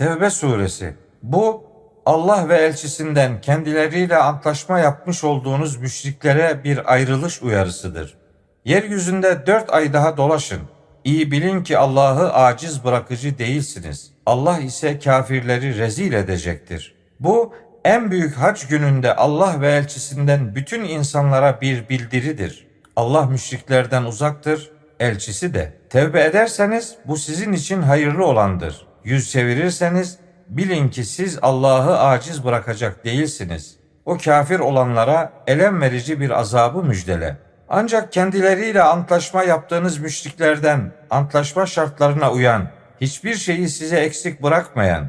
Tevbe suresi. Bu Allah ve elçisinden kendileriyle antlaşma yapmış olduğunuz müşriklere bir ayrılış uyarısıdır. Yeryüzünde dört ay daha dolaşın. İyi bilin ki Allah'ı aciz bırakıcı değilsiniz. Allah ise kafirleri rezil edecektir. Bu en büyük hac gününde Allah ve elçisinden bütün insanlara bir bildiridir. Allah müşriklerden uzaktır, elçisi de. Tevbe ederseniz bu sizin için hayırlı olandır. Yüz çevirirseniz bilin ki siz Allah'ı aciz bırakacak değilsiniz. O kafir olanlara elem verici bir azabı müjdele. Ancak kendileriyle antlaşma yaptığınız müşriklerden antlaşma şartlarına uyan, hiçbir şeyi size eksik bırakmayan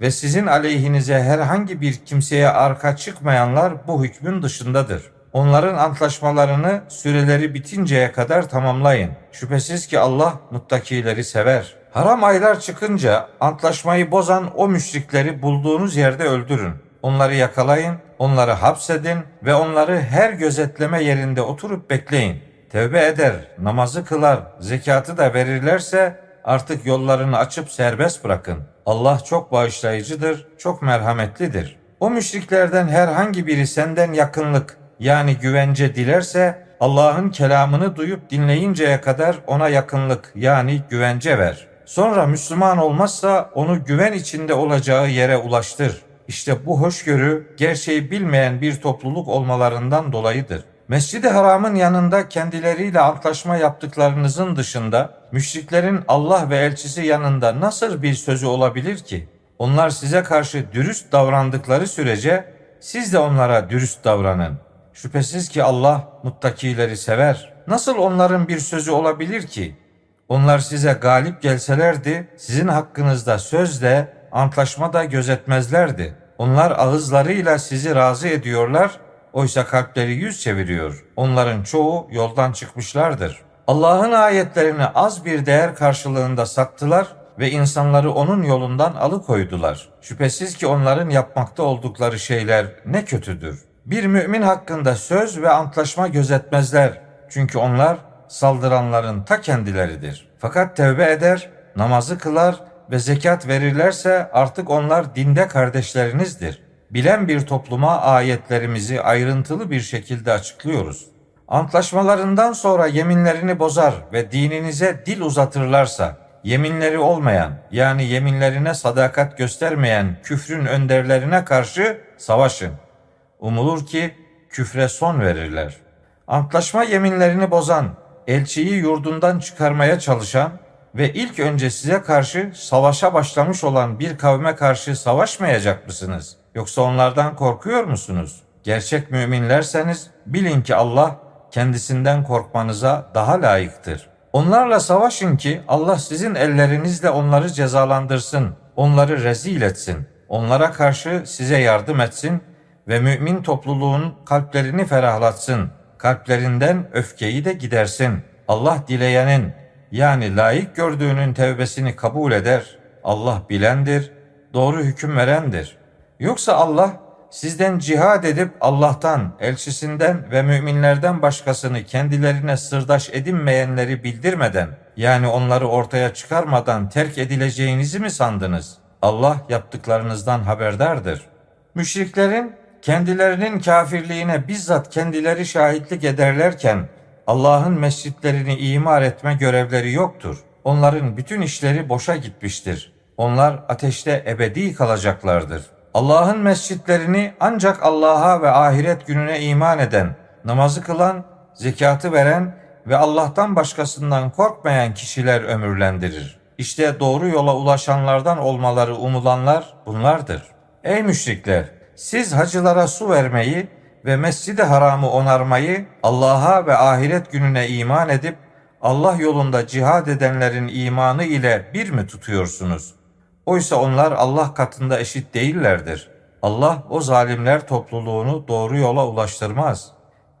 ve sizin aleyhinize herhangi bir kimseye arka çıkmayanlar bu hükmün dışındadır. Onların antlaşmalarını süreleri bitinceye kadar tamamlayın. Şüphesiz ki Allah muttakileri sever. Haram aylar çıkınca antlaşmayı bozan o müşrikleri bulduğunuz yerde öldürün. Onları yakalayın, onları hapsedin ve onları her gözetleme yerinde oturup bekleyin. Tevbe eder, namazı kılar, zekatı da verirlerse artık yollarını açıp serbest bırakın. Allah çok bağışlayıcıdır, çok merhametlidir. O müşriklerden herhangi biri senden yakınlık yani güvence dilerse Allah'ın kelamını duyup dinleyinceye kadar ona yakınlık yani güvence ver. Sonra Müslüman olmazsa onu güven içinde olacağı yere ulaştır. İşte bu hoşgörü gerçeği bilmeyen bir topluluk olmalarından dolayıdır. Mescid-i Haram'ın yanında kendileriyle antlaşma yaptıklarınızın dışında müşriklerin Allah ve elçisi yanında nasıl bir sözü olabilir ki? Onlar size karşı dürüst davrandıkları sürece siz de onlara dürüst davranın. Şüphesiz ki Allah muttakileri sever. Nasıl onların bir sözü olabilir ki? Onlar size galip gelselerdi sizin hakkınızda sözle antlaşma da gözetmezlerdi. Onlar ağızlarıyla sizi razı ediyorlar, oysa kalpleri yüz çeviriyor. Onların çoğu yoldan çıkmışlardır. Allah'ın ayetlerini az bir değer karşılığında sattılar ve insanları onun yolundan alıkoydular. Şüphesiz ki onların yapmakta oldukları şeyler ne kötüdür. Bir mümin hakkında söz ve antlaşma gözetmezler. Çünkü onlar saldıranların ta kendileridir. Fakat tevbe eder, namazı kılar ve zekat verirlerse artık onlar dinde kardeşlerinizdir. Bilen bir topluma ayetlerimizi ayrıntılı bir şekilde açıklıyoruz. Antlaşmalarından sonra yeminlerini bozar ve dininize dil uzatırlarsa, yeminleri olmayan yani yeminlerine sadakat göstermeyen küfrün önderlerine karşı savaşın. Umulur ki küfre son verirler. Antlaşma yeminlerini bozan, elçiyi yurdundan çıkarmaya çalışan ve ilk önce size karşı savaşa başlamış olan bir kavme karşı savaşmayacak mısınız? Yoksa onlardan korkuyor musunuz? Gerçek müminlerseniz bilin ki Allah kendisinden korkmanıza daha layıktır. Onlarla savaşın ki Allah sizin ellerinizle onları cezalandırsın, onları rezil etsin. Onlara karşı size yardım etsin ve mümin topluluğun kalplerini ferahlatsın. Kalplerinden öfkeyi de gidersin. Allah dileyenin yani layık gördüğünün tevbesini kabul eder. Allah bilendir, doğru hüküm verendir. Yoksa Allah sizden cihad edip Allah'tan, elçisinden ve müminlerden başkasını kendilerine sırdaş edinmeyenleri bildirmeden, yani onları ortaya çıkarmadan terk edileceğinizi mi sandınız? Allah yaptıklarınızdan haberdardır. Müşriklerin kendilerinin kafirliğine bizzat kendileri şahitlik ederlerken Allah'ın mescitlerini imar etme görevleri yoktur. Onların bütün işleri boşa gitmiştir. Onlar ateşte ebedi kalacaklardır. Allah'ın mescitlerini ancak Allah'a ve ahiret gününe iman eden, namazı kılan, zekatı veren ve Allah'tan başkasından korkmayan kişiler ömürlendirir. İşte doğru yola ulaşanlardan olmaları umulanlar bunlardır. Ey müşrikler! Siz hacılara su vermeyi ve Mescid-i Haram'ı onarmayı Allah'a ve ahiret gününe iman edip Allah yolunda cihad edenlerin imanı ile bir mi tutuyorsunuz? Oysa onlar Allah katında eşit değillerdir. Allah o zalimler topluluğunu doğru yola ulaştırmaz.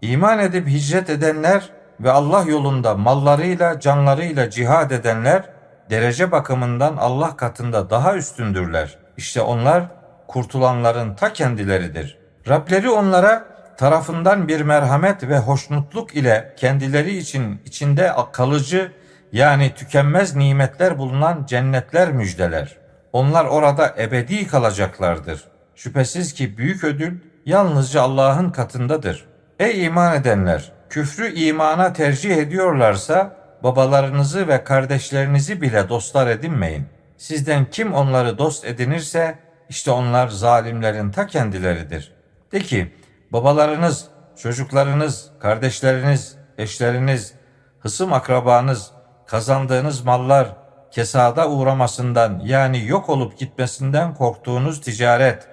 İman edip hicret edenler ve Allah yolunda mallarıyla, canlarıyla cihad edenler derece bakımından Allah katında daha üstündürler. İşte onlar kurtulanların ta kendileridir. Rableri onlara tarafından bir merhamet ve hoşnutluk ile kendileri için içinde kalıcı yani tükenmez nimetler bulunan cennetler müjdeler. Onlar orada ebedi kalacaklardır. Şüphesiz ki büyük ödül yalnızca Allah'ın katındadır. Ey iman edenler! Küfrü imana tercih ediyorlarsa babalarınızı ve kardeşlerinizi bile dostlar edinmeyin. Sizden kim onları dost edinirse işte onlar zalimlerin ta kendileridir. De ki babalarınız, çocuklarınız, kardeşleriniz, eşleriniz, hısım akrabanız, kazandığınız mallar, kesada uğramasından yani yok olup gitmesinden korktuğunuz ticaret,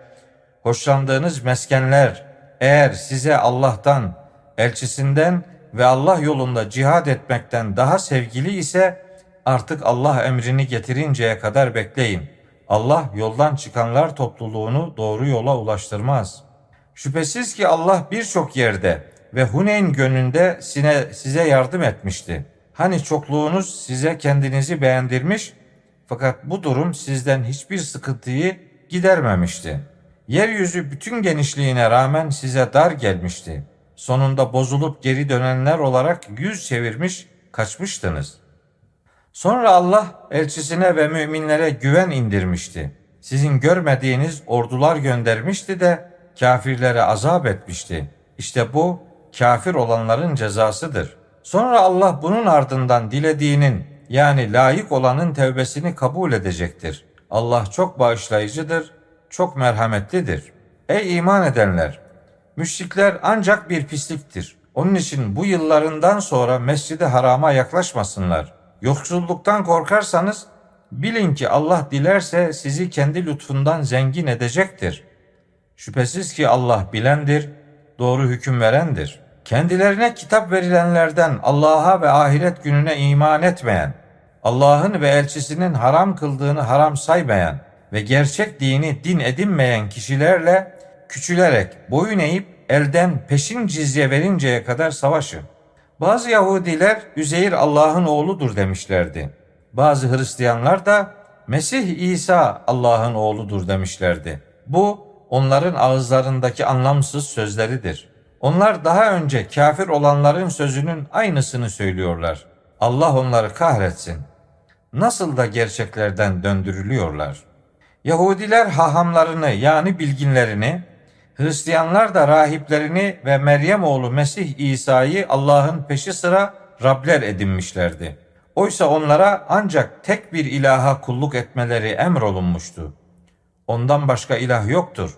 hoşlandığınız meskenler eğer size Allah'tan, elçisinden ve Allah yolunda cihad etmekten daha sevgili ise artık Allah emrini getirinceye kadar bekleyin. Allah yoldan çıkanlar topluluğunu doğru yola ulaştırmaz. Şüphesiz ki Allah birçok yerde ve Huneyn gönlünde size yardım etmişti. Hani çokluğunuz size kendinizi beğendirmiş fakat bu durum sizden hiçbir sıkıntıyı gidermemişti. Yeryüzü bütün genişliğine rağmen size dar gelmişti. Sonunda bozulup geri dönenler olarak yüz çevirmiş kaçmıştınız. Sonra Allah elçisine ve müminlere güven indirmişti. Sizin görmediğiniz ordular göndermişti de kafirlere azap etmişti. İşte bu kafir olanların cezasıdır. Sonra Allah bunun ardından dilediğinin yani layık olanın tevbesini kabul edecektir. Allah çok bağışlayıcıdır, çok merhametlidir. Ey iman edenler! Müşrikler ancak bir pisliktir. Onun için bu yıllarından sonra mescidi harama yaklaşmasınlar. Yoksulluktan korkarsanız bilin ki Allah dilerse sizi kendi lütfundan zengin edecektir. Şüphesiz ki Allah bilendir, doğru hüküm verendir. Kendilerine kitap verilenlerden Allah'a ve ahiret gününe iman etmeyen, Allah'ın ve elçisinin haram kıldığını haram saymayan ve gerçek dini din edinmeyen kişilerle küçülerek boyun eğip elden peşin cizye verinceye kadar savaşın. Bazı Yahudiler Üzeyir Allah'ın oğludur demişlerdi. Bazı Hristiyanlar da Mesih İsa Allah'ın oğludur demişlerdi. Bu onların ağızlarındaki anlamsız sözleridir. Onlar daha önce kafir olanların sözünün aynısını söylüyorlar. Allah onları kahretsin. Nasıl da gerçeklerden döndürülüyorlar. Yahudiler hahamlarını yani bilginlerini, Hristiyanlar da rahiplerini ve Meryem oğlu Mesih İsa'yı Allah'ın peşi sıra Rabler edinmişlerdi. Oysa onlara ancak tek bir ilaha kulluk etmeleri emrolunmuştu. Ondan başka ilah yoktur.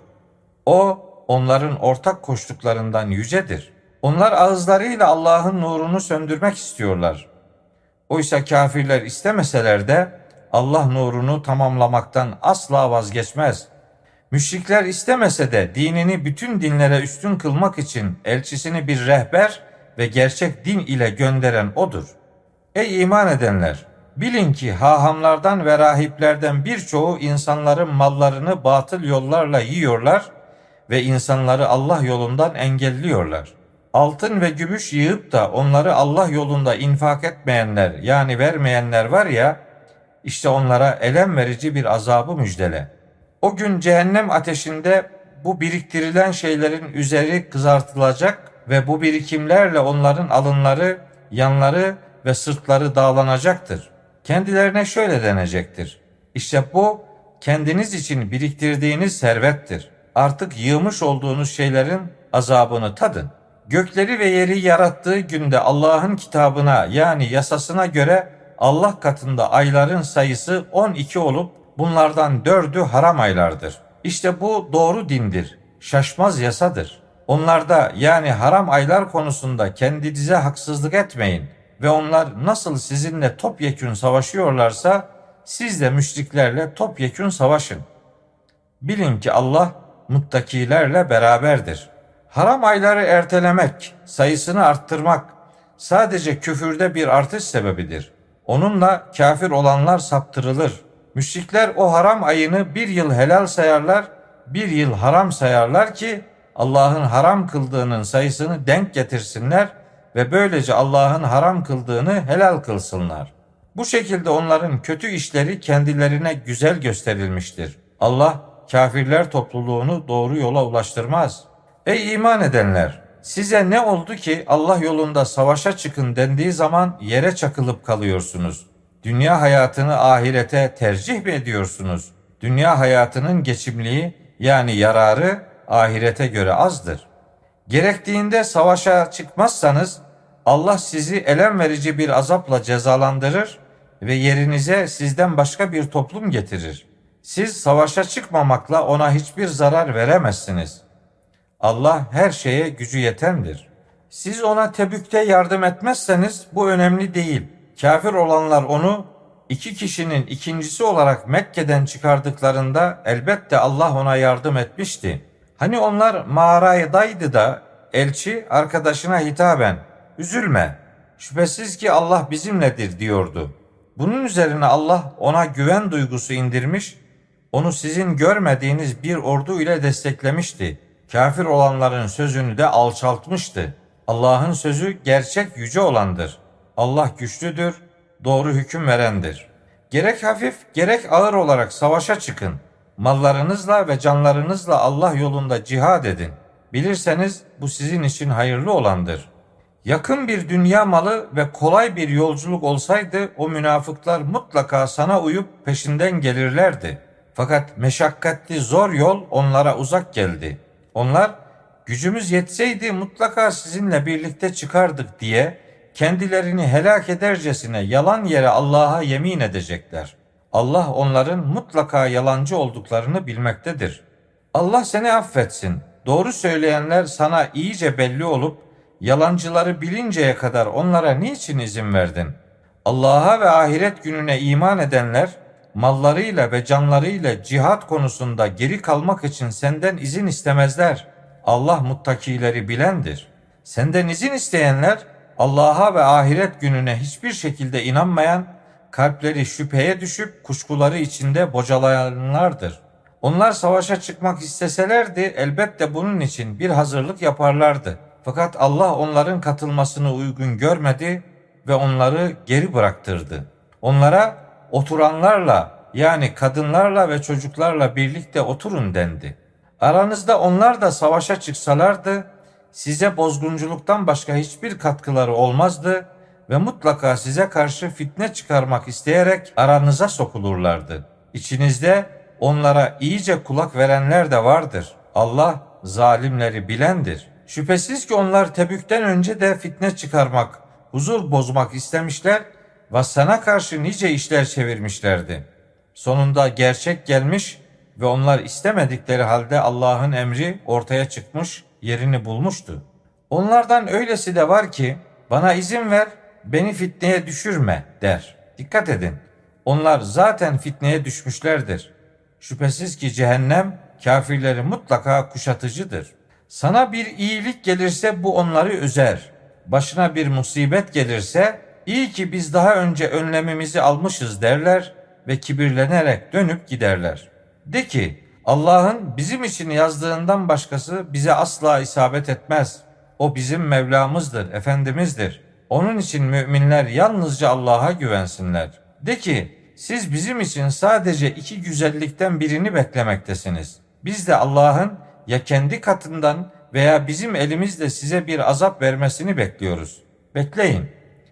O onların ortak koştuklarından yücedir. Onlar ağızlarıyla Allah'ın nurunu söndürmek istiyorlar. Oysa kafirler istemeseler de Allah nurunu tamamlamaktan asla vazgeçmez. Müşrikler istemese de dinini bütün dinlere üstün kılmak için elçisini bir rehber ve gerçek din ile gönderen odur. Ey iman edenler! Bilin ki hahamlardan ve rahiplerden birçoğu insanların mallarını batıl yollarla yiyorlar ve insanları Allah yolundan engelliyorlar. Altın ve gümüş yığıp da onları Allah yolunda infak etmeyenler yani vermeyenler var ya, işte onlara elem verici bir azabı müjdele. O gün cehennem ateşinde bu biriktirilen şeylerin üzeri kızartılacak ve bu birikimlerle onların alınları, yanları ve sırtları dağlanacaktır. Kendilerine şöyle denecektir. İşte bu kendiniz için biriktirdiğiniz servettir. Artık yığmış olduğunuz şeylerin azabını tadın. Gökleri ve yeri yarattığı günde Allah'ın kitabına yani yasasına göre Allah katında ayların sayısı 12 olup bunlardan dördü haram aylardır. İşte bu doğru dindir, şaşmaz yasadır. Onlarda yani haram aylar konusunda kendinize haksızlık etmeyin ve onlar nasıl sizinle topyekün savaşıyorlarsa siz de müşriklerle topyekün savaşın. Bilin ki Allah muttakilerle beraberdir. Haram ayları ertelemek, sayısını arttırmak sadece küfürde bir artış sebebidir. Onunla kafir olanlar saptırılır. Müşrikler o haram ayını bir yıl helal sayarlar, bir yıl haram sayarlar ki Allah'ın haram kıldığının sayısını denk getirsinler ve böylece Allah'ın haram kıldığını helal kılsınlar. Bu şekilde onların kötü işleri kendilerine güzel gösterilmiştir. Allah kafirler topluluğunu doğru yola ulaştırmaz. Ey iman edenler! Size ne oldu ki Allah yolunda savaşa çıkın dendiği zaman yere çakılıp kalıyorsunuz? Dünya hayatını ahirete tercih mi ediyorsunuz? Dünya hayatının geçimliği yani yararı ahirete göre azdır. Gerektiğinde savaşa çıkmazsanız Allah sizi elem verici bir azapla cezalandırır ve yerinize sizden başka bir toplum getirir. Siz savaşa çıkmamakla ona hiçbir zarar veremezsiniz. Allah her şeye gücü yetendir. Siz ona Tebük'te yardım etmezseniz bu önemli değil. Kafir olanlar onu iki kişinin ikincisi olarak Mekke'den çıkardıklarında elbette Allah ona yardım etmişti. Hani onlar mağaradaydı da elçi arkadaşına hitaben üzülme şüphesiz ki Allah bizimledir diyordu. Bunun üzerine Allah ona güven duygusu indirmiş, onu sizin görmediğiniz bir ordu ile desteklemişti. Kafir olanların sözünü de alçaltmıştı. Allah'ın sözü gerçek yüce olandır. Allah güçlüdür, doğru hüküm verendir. Gerek hafif gerek ağır olarak savaşa çıkın. Mallarınızla ve canlarınızla Allah yolunda cihad edin. Bilirseniz bu sizin için hayırlı olandır. Yakın bir dünya malı ve kolay bir yolculuk olsaydı o münafıklar mutlaka sana uyup peşinden gelirlerdi. Fakat meşakkatli zor yol onlara uzak geldi. Onlar gücümüz yetseydi mutlaka sizinle birlikte çıkardık diye kendilerini helak edercesine yalan yere Allah'a yemin edecekler. Allah onların mutlaka yalancı olduklarını bilmektedir. Allah seni affetsin. Doğru söyleyenler sana iyice belli olup yalancıları bilinceye kadar onlara niçin izin verdin? Allah'a ve ahiret gününe iman edenler mallarıyla ve canlarıyla cihat konusunda geri kalmak için senden izin istemezler. Allah muttakileri bilendir. Senden izin isteyenler Allah'a ve ahiret gününe hiçbir şekilde inanmayan, kalpleri şüpheye düşüp kuşkuları içinde bocalayanlardır. Onlar savaşa çıkmak isteselerdi elbette bunun için bir hazırlık yaparlardı. Fakat Allah onların katılmasını uygun görmedi ve onları geri bıraktırdı. Onlara oturanlarla yani kadınlarla ve çocuklarla birlikte oturun dendi. Aranızda onlar da savaşa çıksalardı size bozgunculuktan başka hiçbir katkıları olmazdı ve mutlaka size karşı fitne çıkarmak isteyerek aranıza sokulurlardı. İçinizde onlara iyice kulak verenler de vardır. Allah zalimleri bilendir. Şüphesiz ki onlar Tebük'ten önce de fitne çıkarmak, huzur bozmak istemişler ve sana karşı nice işler çevirmişlerdi. Sonunda gerçek gelmiş ve onlar istemedikleri halde Allah'ın emri ortaya çıkmış, yerini bulmuştu. Onlardan öylesi de var ki bana izin ver, beni fitneye düşürme der. Dikkat edin. Onlar zaten fitneye düşmüşlerdir. Şüphesiz ki cehennem kafirleri mutlaka kuşatıcıdır. Sana bir iyilik gelirse bu onları üzer. Başına bir musibet gelirse iyi ki biz daha önce önlemimizi almışız derler ve kibirlenerek dönüp giderler. De ki Allah'ın bizim için yazdığından başkası bize asla isabet etmez. O bizim Mevlamızdır, Efendimizdir. Onun için müminler yalnızca Allah'a güvensinler. De ki siz bizim için sadece iki güzellikten birini beklemektesiniz. Biz de Allah'ın ya kendi katından veya bizim elimizle size bir azap vermesini bekliyoruz. Bekleyin.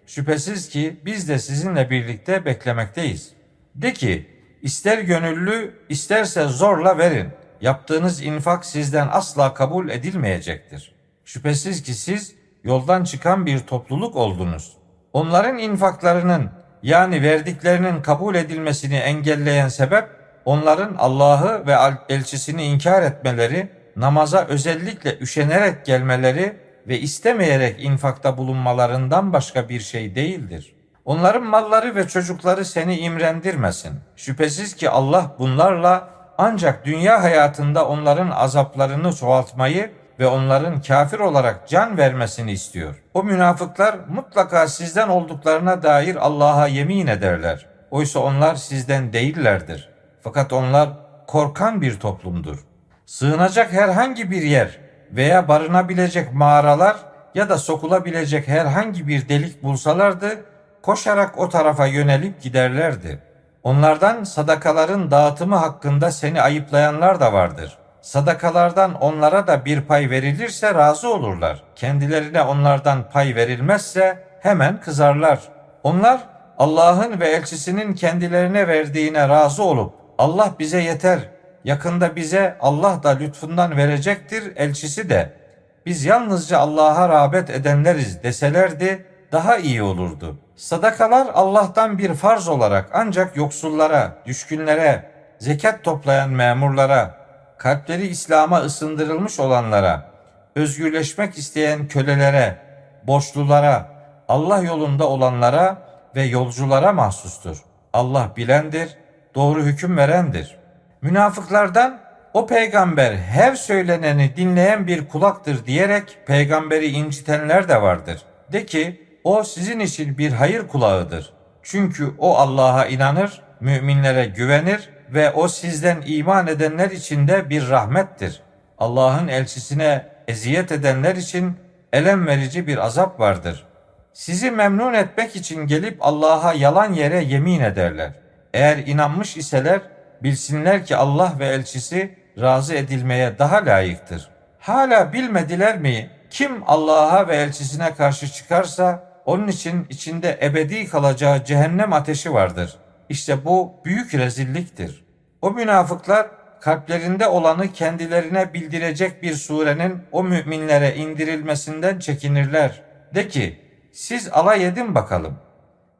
Şüphesiz ki biz de sizinle birlikte beklemekteyiz. De ki ister gönüllü isterse zorla verin. Yaptığınız infak sizden asla kabul edilmeyecektir. Şüphesiz ki siz yoldan çıkan bir topluluk oldunuz. Onların infaklarının yani verdiklerinin kabul edilmesini engelleyen sebep onların Allah'ı ve elçisini inkar etmeleri, namaza özellikle üşenerek gelmeleri ve istemeyerek infakta bulunmalarından başka bir şey değildir. Onların malları ve çocukları seni imrendirmesin. Şüphesiz ki Allah bunlarla ancak dünya hayatında onların azaplarını çoğaltmayı ve onların kafir olarak can vermesini istiyor. O münafıklar mutlaka sizden olduklarına dair Allah'a yemin ederler. Oysa onlar sizden değillerdir. Fakat onlar korkan bir toplumdur. Sığınacak herhangi bir yer veya barınabilecek mağaralar ya da sokulabilecek herhangi bir delik bulsalardı koşarak o tarafa yönelip giderlerdi. Onlardan sadakaların dağıtımı hakkında seni ayıplayanlar da vardır. Sadakalardan onlara da bir pay verilirse razı olurlar. Kendilerine onlardan pay verilmezse hemen kızarlar. Onlar Allah'ın ve elçisinin kendilerine verdiğine razı olup Allah bize yeter. Yakında bize Allah da lütfundan verecektir elçisi de. Biz yalnızca Allah'a rağbet edenleriz deselerdi daha iyi olurdu. Sadakalar Allah'tan bir farz olarak ancak yoksullara, düşkünlere, zekat toplayan memurlara, kalpleri İslam'a ısındırılmış olanlara, özgürleşmek isteyen kölelere, borçlulara, Allah yolunda olanlara ve yolculara mahsustur. Allah bilendir, doğru hüküm verendir. Münafıklardan o peygamber her söyleneni dinleyen bir kulaktır diyerek peygamberi incitenler de vardır. De ki o sizin için bir hayır kulağıdır. Çünkü o Allah'a inanır, müminlere güvenir ve o sizden iman edenler için de bir rahmettir. Allah'ın elçisine eziyet edenler için elem verici bir azap vardır. Sizi memnun etmek için gelip Allah'a yalan yere yemin ederler. Eğer inanmış iseler bilsinler ki Allah ve elçisi razı edilmeye daha layıktır. Hala bilmediler mi kim Allah'a ve elçisine karşı çıkarsa onun için içinde ebedi kalacağı cehennem ateşi vardır. İşte bu büyük rezilliktir. O münafıklar kalplerinde olanı kendilerine bildirecek bir surenin o müminlere indirilmesinden çekinirler. De ki siz alay edin bakalım.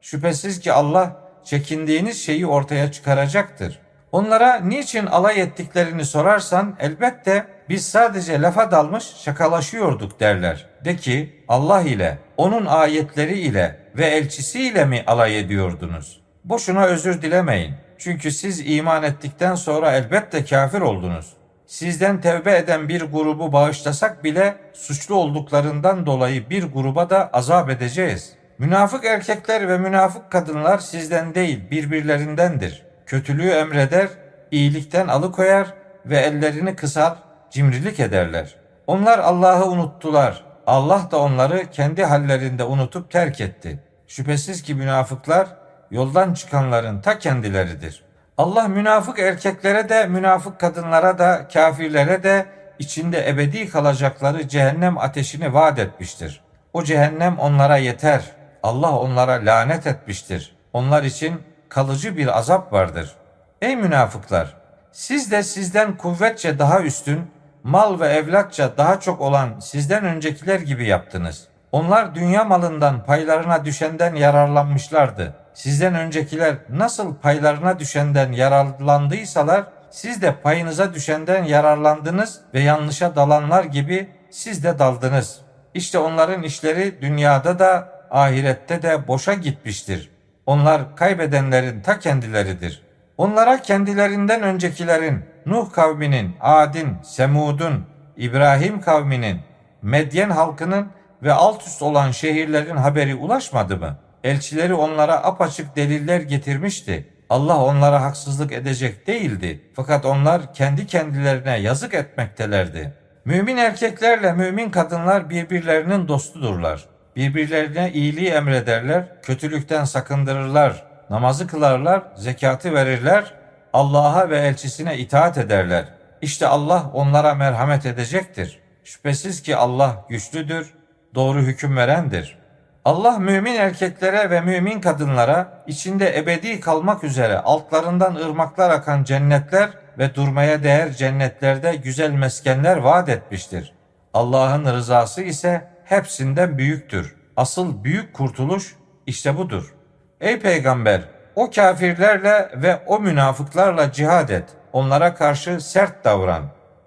Şüphesiz ki Allah çekindiğiniz şeyi ortaya çıkaracaktır. Onlara niçin alay ettiklerini sorarsan elbette biz sadece lafa dalmış şakalaşıyorduk derler. De ki Allah ile, onun ayetleri ile ve elçisiyle mi alay ediyordunuz? Boşuna özür dilemeyin. Çünkü siz iman ettikten sonra elbette kafir oldunuz. Sizden tevbe eden bir grubu bağışlasak bile suçlu olduklarından dolayı bir gruba da azap edeceğiz. Münafık erkekler ve münafık kadınlar sizden değil birbirlerindendir. Kötülüğü emreder, iyilikten alıkoyar ve ellerini kısar, cimrilik ederler. Onlar Allah'ı unuttular. Allah da onları kendi hallerinde unutup terk etti. Şüphesiz ki münafıklar yoldan çıkanların ta kendileridir. Allah münafık erkeklere de münafık kadınlara da kafirlere de içinde ebedi kalacakları cehennem ateşini vaat etmiştir. O cehennem onlara yeter. Allah onlara lanet etmiştir. Onlar için kalıcı bir azap vardır. Ey münafıklar! Siz de sizden kuvvetçe daha üstün, mal ve evlatça daha çok olan sizden öncekiler gibi yaptınız. Onlar dünya malından paylarına düşenden yararlanmışlardı. Sizden öncekiler nasıl paylarına düşenden yararlandıysalar, siz de payınıza düşenden yararlandınız ve yanlışa dalanlar gibi siz de daldınız. İşte onların işleri dünyada da ahirette de boşa gitmiştir. Onlar kaybedenlerin ta kendileridir. Onlara kendilerinden öncekilerin, Nuh kavminin, Adin, Semud'un, İbrahim kavminin, Medyen halkının ve alt üst olan şehirlerin haberi ulaşmadı mı? Elçileri onlara apaçık deliller getirmişti. Allah onlara haksızlık edecek değildi. Fakat onlar kendi kendilerine yazık etmektelerdi. Mümin erkeklerle mümin kadınlar birbirlerinin dostudurlar. Birbirlerine iyiliği emrederler, kötülükten sakındırırlar, namazı kılarlar, zekatı verirler, Allah'a ve elçisine itaat ederler. İşte Allah onlara merhamet edecektir. Şüphesiz ki Allah güçlüdür, doğru hüküm verendir. Allah mümin erkeklere ve mümin kadınlara içinde ebedi kalmak üzere altlarından ırmaklar akan cennetler ve durmaya değer cennetlerde güzel meskenler vaat etmiştir. Allah'ın rızası ise hepsinden büyüktür. Asıl büyük kurtuluş işte budur. Ey peygamber o kafirlerle ve o münafıklarla cihad et. Onlara karşı sert davran.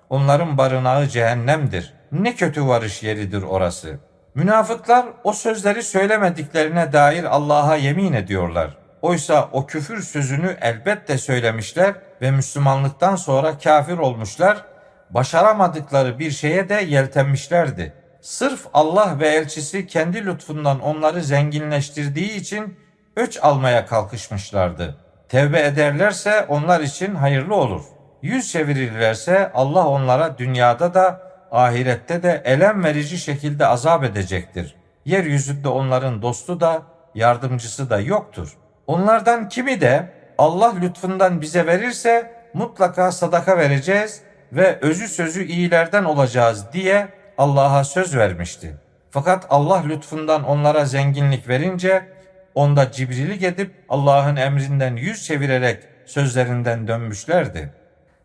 Onların barınağı cehennemdir. Ne kötü varış yeridir orası. Münafıklar o sözleri söylemediklerine dair Allah'a yemin ediyorlar. Oysa o küfür sözünü elbette söylemişler ve Müslümanlıktan sonra kafir olmuşlar, başaramadıkları bir şeye de yeltenmişlerdi. Sırf Allah ve elçisi kendi lütfundan onları zenginleştirdiği için öç almaya kalkışmışlardı. Tevbe ederlerse onlar için hayırlı olur. Yüz çevirirlerse Allah onlara dünyada da ahirette de elem verici şekilde azap edecektir. Yeryüzünde onların dostu da yardımcısı da yoktur. Onlardan kimi de Allah lütfundan bize verirse mutlaka sadaka vereceğiz ve özü sözü iyilerden olacağız diye Allah'a söz vermişti. Fakat Allah lütfundan onlara zenginlik verince onda cibrilik edip Allah'ın emrinden yüz çevirerek sözlerinden dönmüşlerdi.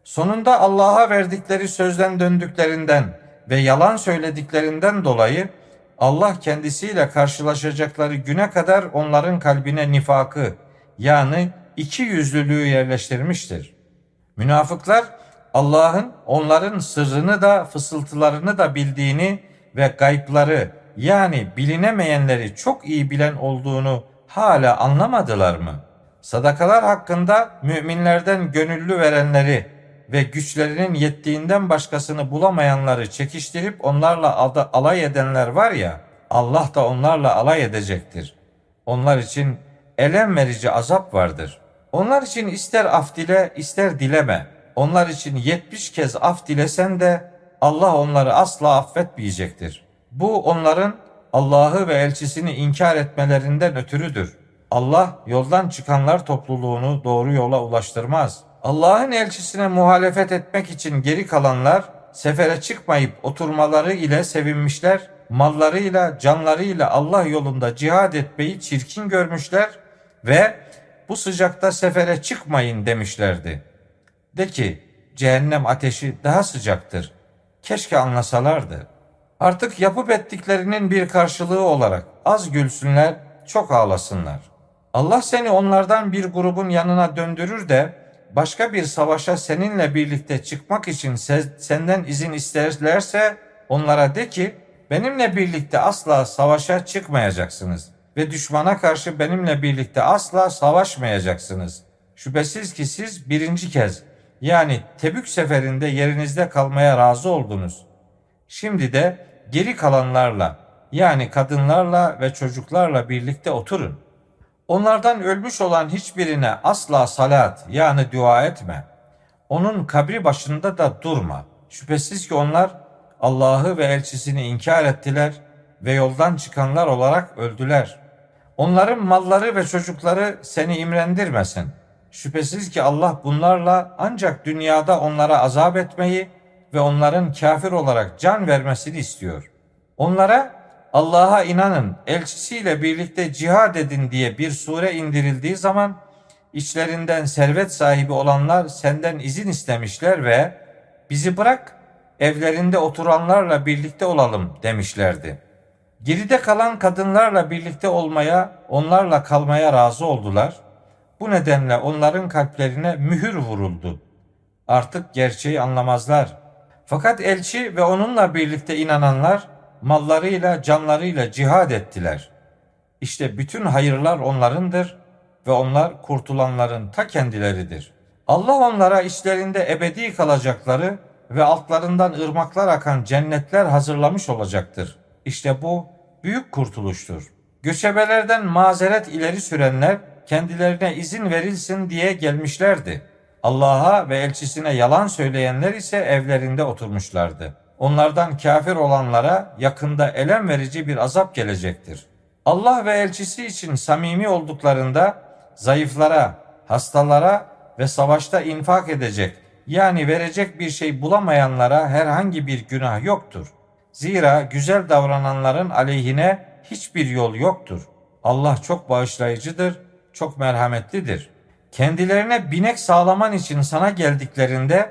Sonunda Allah'a verdikleri sözden döndüklerinden ve yalan söylediklerinden dolayı Allah kendisiyle karşılaşacakları güne kadar onların kalbine nifakı yani iki yüzlülüğü yerleştirmiştir. Münafıklar Allah'ın onların sırrını da fısıltılarını da bildiğini ve gaypları yani bilinemeyenleri çok iyi bilen olduğunu hala anlamadılar mı? Sadakalar hakkında müminlerden gönüllü verenleri ve güçlerinin yettiğinden başkasını bulamayanları çekiştirip onlarla alay edenler var ya, Allah da onlarla alay edecektir. Onlar için elem verici azap vardır. Onlar için ister af dile, ister dileme. Onlar için yetmiş kez af dilesen de Allah onları asla affetmeyecektir. Bu onların Allah'ı ve elçisini inkar etmelerinden ötürüdür. Allah yoldan çıkanlar topluluğunu doğru yola ulaştırmaz. Allah'ın elçisine muhalefet etmek için geri kalanlar sefere çıkmayıp oturmaları ile sevinmişler, mallarıyla, canlarıyla Allah yolunda cihad etmeyi çirkin görmüşler ve bu sıcakta sefere çıkmayın demişlerdi. De ki cehennem ateşi daha sıcaktır. Keşke anlasalardı. Artık yapıp ettiklerinin bir karşılığı olarak az gülsünler, çok ağlasınlar. Allah seni onlardan bir grubun yanına döndürür de başka bir savaşa seninle birlikte çıkmak için senden izin isterlerse onlara de ki benimle birlikte asla savaşa çıkmayacaksınız ve düşmana karşı benimle birlikte asla savaşmayacaksınız. Şüphesiz ki siz birinci kez yani Tebük seferinde yerinizde kalmaya razı oldunuz. Şimdi de geri kalanlarla yani kadınlarla ve çocuklarla birlikte oturun. Onlardan ölmüş olan hiçbirine asla salat yani dua etme. Onun kabri başında da durma. Şüphesiz ki onlar Allah'ı ve elçisini inkar ettiler ve yoldan çıkanlar olarak öldüler. Onların malları ve çocukları seni imrendirmesin. Şüphesiz ki Allah bunlarla ancak dünyada onlara azap etmeyi ve onların kafir olarak can vermesini istiyor. Onlara Allah'a inanın, elçisiyle birlikte cihad edin diye bir sure indirildiği zaman içlerinden servet sahibi olanlar senden izin istemişler ve bizi bırak evlerinde oturanlarla birlikte olalım demişlerdi. Geride kalan kadınlarla birlikte olmaya, onlarla kalmaya razı oldular. Bu nedenle onların kalplerine mühür vuruldu. Artık gerçeği anlamazlar. Fakat elçi ve onunla birlikte inananlar mallarıyla, canlarıyla cihad ettiler. İşte bütün hayırlar onlarındır ve onlar kurtulanların ta kendileridir. Allah onlara içlerinde ebedi kalacakları ve altlarından ırmaklar akan cennetler hazırlamış olacaktır. İşte bu büyük kurtuluştur. Göçebelerden mazeret ileri sürenler kendilerine izin verilsin diye gelmişlerdi. Allah'a ve elçisine yalan söyleyenler ise evlerinde oturmuşlardı. Onlardan kafir olanlara yakında elem verici bir azap gelecektir. Allah ve elçisi için samimi olduklarında zayıflara, hastalara ve savaşta infak edecek yani verecek bir şey bulamayanlara herhangi bir günah yoktur. Zira güzel davrananların aleyhine hiçbir yol yoktur. Allah çok bağışlayıcıdır, çok merhametlidir. Kendilerine binek sağlaman için sana geldiklerinde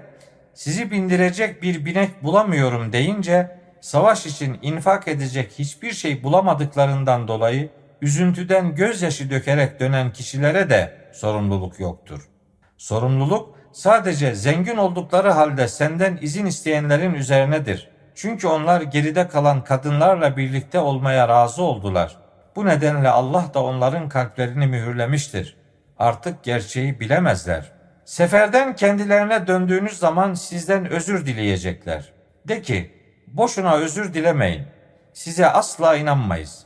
sizi bindirecek bir binek bulamıyorum deyince savaş için infak edecek hiçbir şey bulamadıklarından dolayı üzüntüden gözyaşı dökerek dönen kişilere de sorumluluk yoktur. Sorumluluk sadece zengin oldukları halde senden izin isteyenlerin üzerinedir. Çünkü onlar geride kalan kadınlarla birlikte olmaya razı oldular. Bu nedenle Allah da onların kalplerini mühürlemiştir. Artık gerçeği bilemezler. Seferden kendilerine döndüğünüz zaman sizden özür dileyecekler. De ki, boşuna özür dilemeyin. Size asla inanmayız.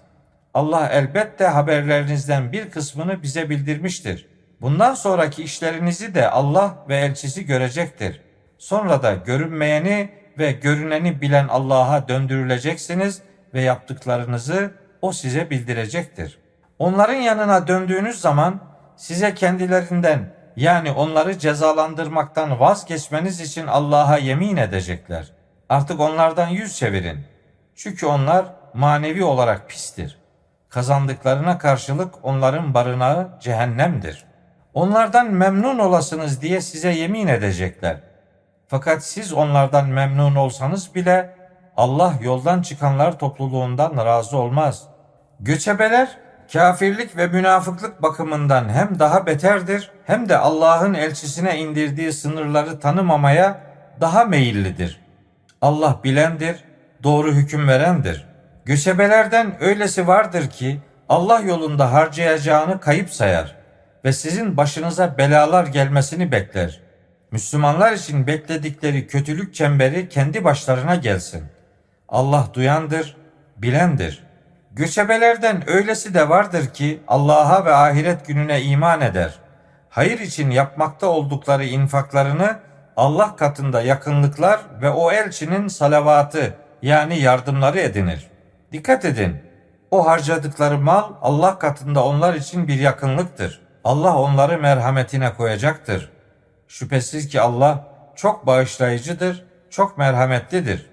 Allah elbette haberlerinizden bir kısmını bize bildirmiştir. Bundan sonraki işlerinizi de Allah ve elçisi görecektir. Sonra da görünmeyeni ve görüneni bilen Allah'a döndürüleceksiniz ve yaptıklarınızı o size bildirecektir. Onların yanına döndüğünüz zaman size kendilerinden yani onları cezalandırmaktan vazgeçmeniz için Allah'a yemin edecekler. Artık onlardan yüz çevirin. Çünkü onlar manevi olarak pistir. Kazandıklarına karşılık onların barınağı cehennemdir. Onlardan memnun olasınız diye size yemin edecekler. Fakat siz onlardan memnun olsanız bile Allah yoldan çıkanlar topluluğundan razı olmaz. Göçebeler kafirlik ve münafıklık bakımından hem daha beterdir hem de Allah'ın elçisine indirdiği sınırları tanımamaya daha meyillidir. Allah bilendir, doğru hüküm verendir. Göçebelerden öylesi vardır ki Allah yolunda harcayacağını kayıp sayar ve sizin başınıza belalar gelmesini bekler. Müslümanlar için bekledikleri kötülük çemberi kendi başlarına gelsin. Allah duyandır, bilendir. Göçebelerden öylesi de vardır ki Allah'a ve ahiret gününe iman eder. Hayır için yapmakta oldukları infaklarını Allah katında yakınlıklar ve o elçinin salavatı yani yardımları edinir. Dikkat edin. O harcadıkları mal Allah katında onlar için bir yakınlıktır. Allah onları merhametine koyacaktır. Şüphesiz ki Allah çok bağışlayıcıdır, çok merhametlidir.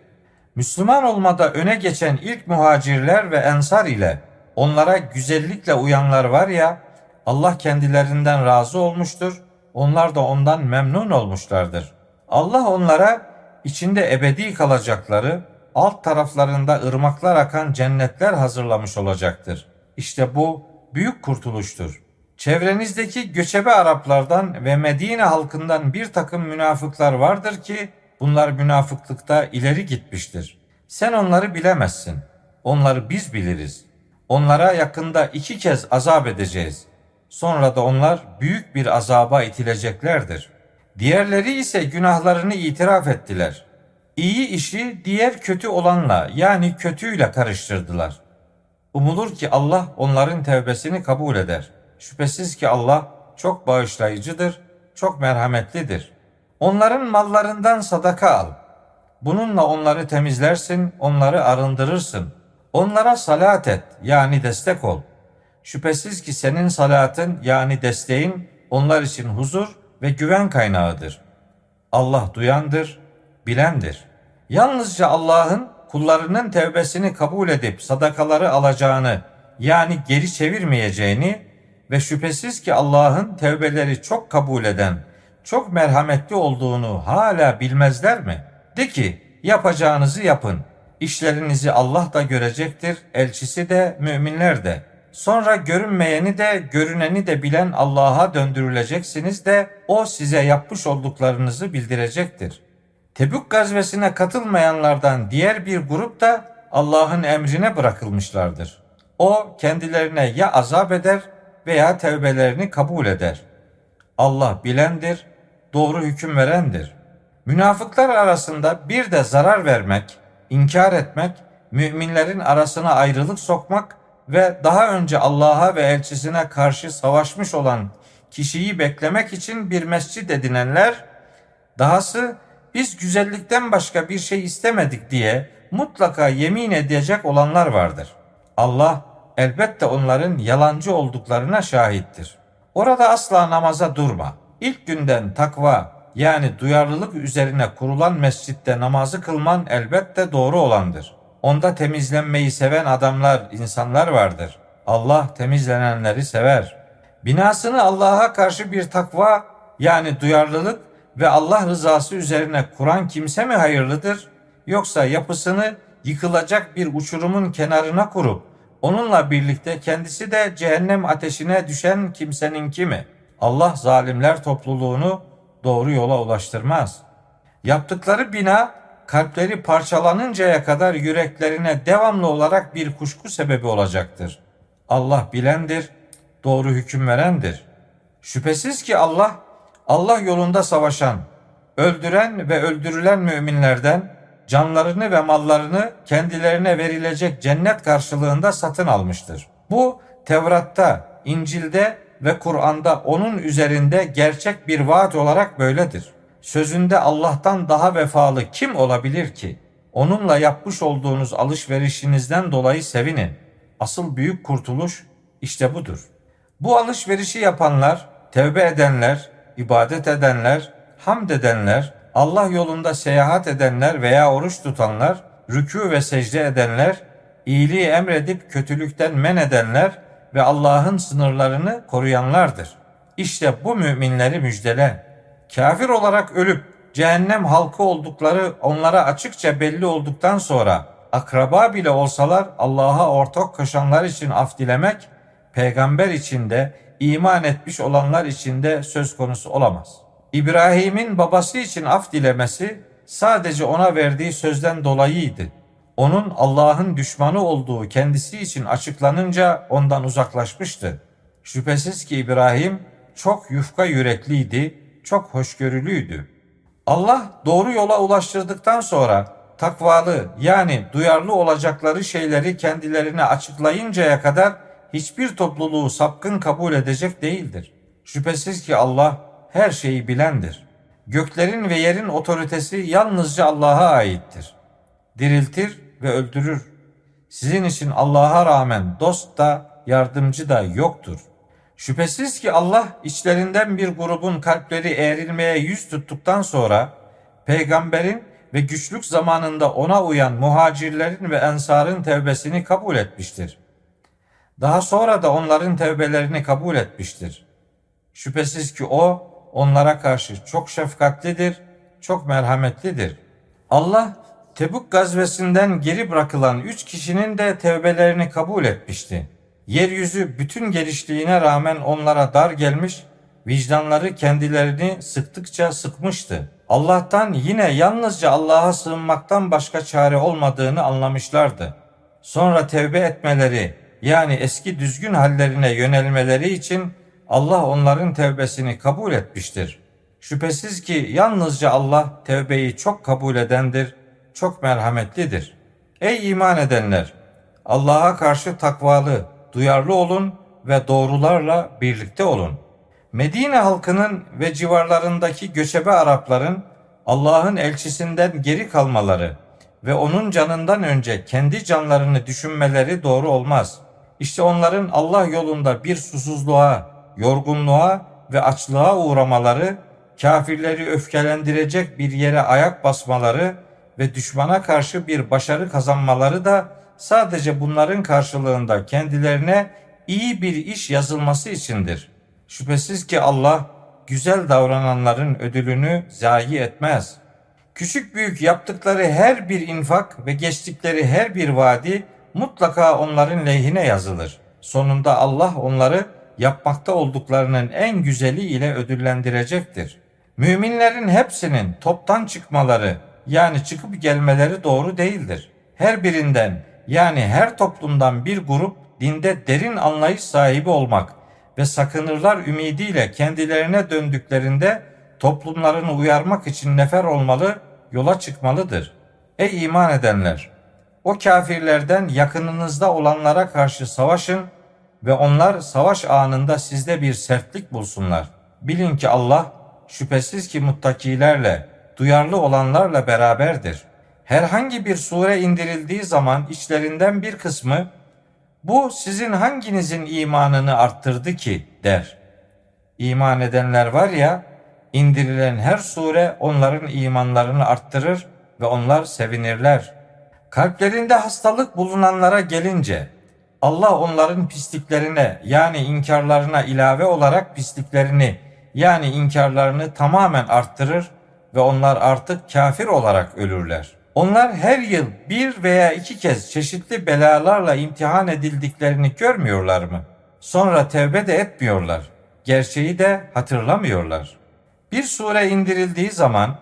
Müslüman olmada öne geçen ilk muhacirler ve ensar ile onlara güzellikle uyanlar var ya, Allah kendilerinden razı olmuştur, onlar da ondan memnun olmuşlardır. Allah onlara içinde ebedi kalacakları, alt taraflarında ırmaklar akan cennetler hazırlamış olacaktır. İşte bu büyük kurtuluştur. Çevrenizdeki göçebe Araplardan ve Medine halkından bir takım münafıklar vardır ki bunlar münafıklıkta ileri gitmiştir. Sen onları bilemezsin. Onları biz biliriz. Onlara yakında iki kez azap edeceğiz. Sonra da onlar büyük bir azaba itileceklerdir. Diğerleri ise günahlarını itiraf ettiler. İyi işi diğer kötü olanla yani kötüyle karıştırdılar. Umulur ki Allah onların tevbesini kabul eder. Şüphesiz ki Allah çok bağışlayıcıdır, çok merhametlidir. Onların mallarından sadaka al. Bununla onları temizlersin, onları arındırırsın. Onlara salat et, yani destek ol. Şüphesiz ki senin salatın yani desteğin onlar için huzur ve güven kaynağıdır. Allah duyandır, bilendir. Yalnızca Allah'ın kullarının tevbesini kabul edip sadakaları alacağını yani geri çevirmeyeceğini ve şüphesiz ki Allah'ın tevbeleri çok kabul eden, çok merhametli olduğunu hala bilmezler mi? De ki yapacağınızı yapın. İşlerinizi Allah da görecektir, elçisi de, müminler de. Sonra görünmeyeni de, görüneni de bilen Allah'a döndürüleceksiniz de o size yapmış olduklarınızı bildirecektir. Tebük gazvesine katılmayanlardan diğer bir grup da Allah'ın emrine bırakılmışlardır. O kendilerine ya azap eder veya tevbelerini kabul eder. Allah bilendir, doğru hüküm verendir. Münafıklar arasında bir de zarar vermek, inkar etmek, müminlerin arasına ayrılık sokmak ve daha önce Allah'a ve elçisine karşı savaşmış olan kişiyi beklemek için bir mescit edinenler, dahası biz güzellikten başka bir şey istemedik diye mutlaka yemin edecek olanlar vardır. Allah elbette onların yalancı olduklarına şahittir. Orada asla namaza durma. İlk günden takva yani duyarlılık üzerine kurulan mescitte namazı kılman elbette doğru olandır. Onda temizlenmeyi seven adamlar, insanlar vardır. Allah temizlenenleri sever. Binasını Allah'a karşı bir takva yani duyarlılık ve Allah rızası üzerine kuran kimse mi hayırlıdır? Yoksa yapısını yıkılacak bir uçurumun kenarına kurup onunla birlikte kendisi de cehennem ateşine düşen kimsenin kimi? Allah zalimler topluluğunu doğru yola ulaştırmaz. Yaptıkları bina kalpleri parçalanıncaya kadar yüreklerine devamlı olarak bir kuşku sebebi olacaktır. Allah bilendir, doğru hüküm verendir. Şüphesiz ki Allah, Allah yolunda savaşan, öldüren ve öldürülen müminlerden canlarını ve mallarını kendilerine verilecek cennet karşılığında satın almıştır. Bu Tevrat'ta, İncil'de ve Kur'an'da onun üzerinde gerçek bir vaat olarak böyledir. Sözünde Allah'tan daha vefalı kim olabilir ki? Onunla yapmış olduğunuz alışverişinizden dolayı sevinin. Asıl büyük kurtuluş işte budur. Bu alışverişi yapanlar, tevbe edenler, ibadet edenler, hamd edenler, Allah yolunda seyahat edenler veya oruç tutanlar, rükû ve secde edenler, iyiliği emredip kötülükten men edenler ve Allah'ın sınırlarını koruyanlardır. İşte bu müminleri müjdele. Kafir olarak ölüp cehennem halkı oldukları onlara açıkça belli olduktan sonra akraba bile olsalar Allah'a ortak koşanlar için af dilemek, peygamber için de iman etmiş olanlar için de söz konusu olamaz. İbrahim'in babası için af dilemesi sadece ona verdiği sözden dolayıydı. Onun Allah'ın düşmanı olduğu kendisi için açıklanınca ondan uzaklaşmıştı. Şüphesiz ki İbrahim çok yufka yürekliydi, çok hoşgörülüydü. Allah doğru yola ulaştırdıktan sonra takvalı yani duyarlı olacakları şeyleri kendilerine açıklayıncaya kadar hiçbir topluluğu sapkın kabul edecek değildir. Şüphesiz ki Allah her şeyi bilendir. Göklerin ve yerin otoritesi yalnızca Allah'a aittir. Diriltir ve öldürür. Sizin için Allah'a rağmen dost da yardımcı da yoktur. Şüphesiz ki Allah içlerinden bir grubun kalpleri eğrilmeye yüz tuttuktan sonra peygamberin ve güçlük zamanında ona uyan muhacirlerin ve ensarın tevbesini kabul etmiştir. Daha sonra da onların tevbelerini kabul etmiştir. Şüphesiz ki o onlara karşı çok şefkatlidir, çok merhametlidir. Allah Tebuk gazvesinden geri bırakılan üç kişinin de tevbelerini kabul etmişti. Yeryüzü bütün gelişliğine rağmen onlara dar gelmiş, vicdanları kendilerini sıktıkça sıkmıştı. Allah'tan yine yalnızca Allah'a sığınmaktan başka çare olmadığını anlamışlardı. Sonra tevbe etmeleri yani eski düzgün hallerine yönelmeleri için Allah onların tevbesini kabul etmiştir. Şüphesiz ki yalnızca Allah tevbeyi çok kabul edendir, çok merhametlidir. Ey iman edenler! Allah'a karşı takvalı, duyarlı olun ve doğrularla birlikte olun. Medine halkının ve civarlarındaki göçebe Arapların Allah'ın elçisinden geri kalmaları ve onun canından önce kendi canlarını düşünmeleri doğru olmaz. İşte onların Allah yolunda bir susuzluğa, yorgunluğa ve açlığa uğramaları, kafirleri öfkelendirecek bir yere ayak basmaları ve düşmana karşı bir başarı kazanmaları da sadece bunların karşılığında kendilerine iyi bir iş yazılması içindir. Şüphesiz ki Allah güzel davrananların ödülünü zayi etmez. Küçük büyük yaptıkları her bir infak ve geçtikleri her bir vadi mutlaka onların lehine yazılır. Sonunda Allah onları yapmakta olduklarının en güzeli ile ödüllendirecektir. Müminlerin hepsinin toptan çıkmaları yani çıkıp gelmeleri doğru değildir. Her birinden yani her toplumdan bir grup dinde derin anlayış sahibi olmak ve sakınırlar ümidiyle kendilerine döndüklerinde toplumlarını uyarmak için nefer olmalı, yola çıkmalıdır. Ey iman edenler! O kafirlerden yakınınızda olanlara karşı savaşın ve onlar savaş anında sizde bir sertlik bulsunlar. Bilin ki Allah şüphesiz ki muttakilerle, duyarlı olanlarla beraberdir. Herhangi bir sure indirildiği zaman içlerinden bir kısmı bu sizin hanginizin imanını arttırdı ki der. İman edenler var ya indirilen her sure onların imanlarını arttırır ve onlar sevinirler. Kalplerinde hastalık bulunanlara gelince Allah onların pisliklerine yani inkarlarına ilave olarak pisliklerini yani inkarlarını tamamen arttırır ve onlar artık kafir olarak ölürler. Onlar her yıl bir veya iki kez çeşitli belalarla imtihan edildiklerini görmüyorlar mı? Sonra tevbe de etmiyorlar. Gerçeği de hatırlamıyorlar. Bir sure indirildiği zaman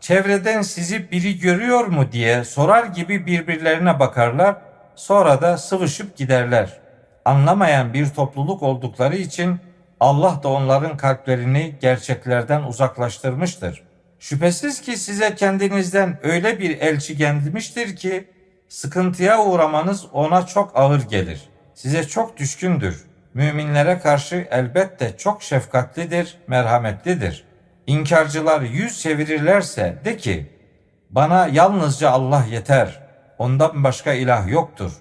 çevreden sizi biri görüyor mu diye sorar gibi birbirlerine bakarlar, sonra da sıvışıp giderler. Anlamayan bir topluluk oldukları için Allah da onların kalplerini gerçeklerden uzaklaştırmıştır. Şüphesiz ki size kendinizden öyle bir elçi gelmiştir ki sıkıntıya uğramanız ona çok ağır gelir. Size çok düşkündür. Müminlere karşı elbette çok şefkatlidir, merhametlidir. İnkarcılar yüz çevirirlerse de ki bana yalnızca Allah yeter. Ondan başka ilah yoktur.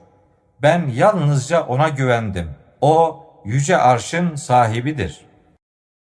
Ben yalnızca ona güvendim. O yüce arşın sahibidir.''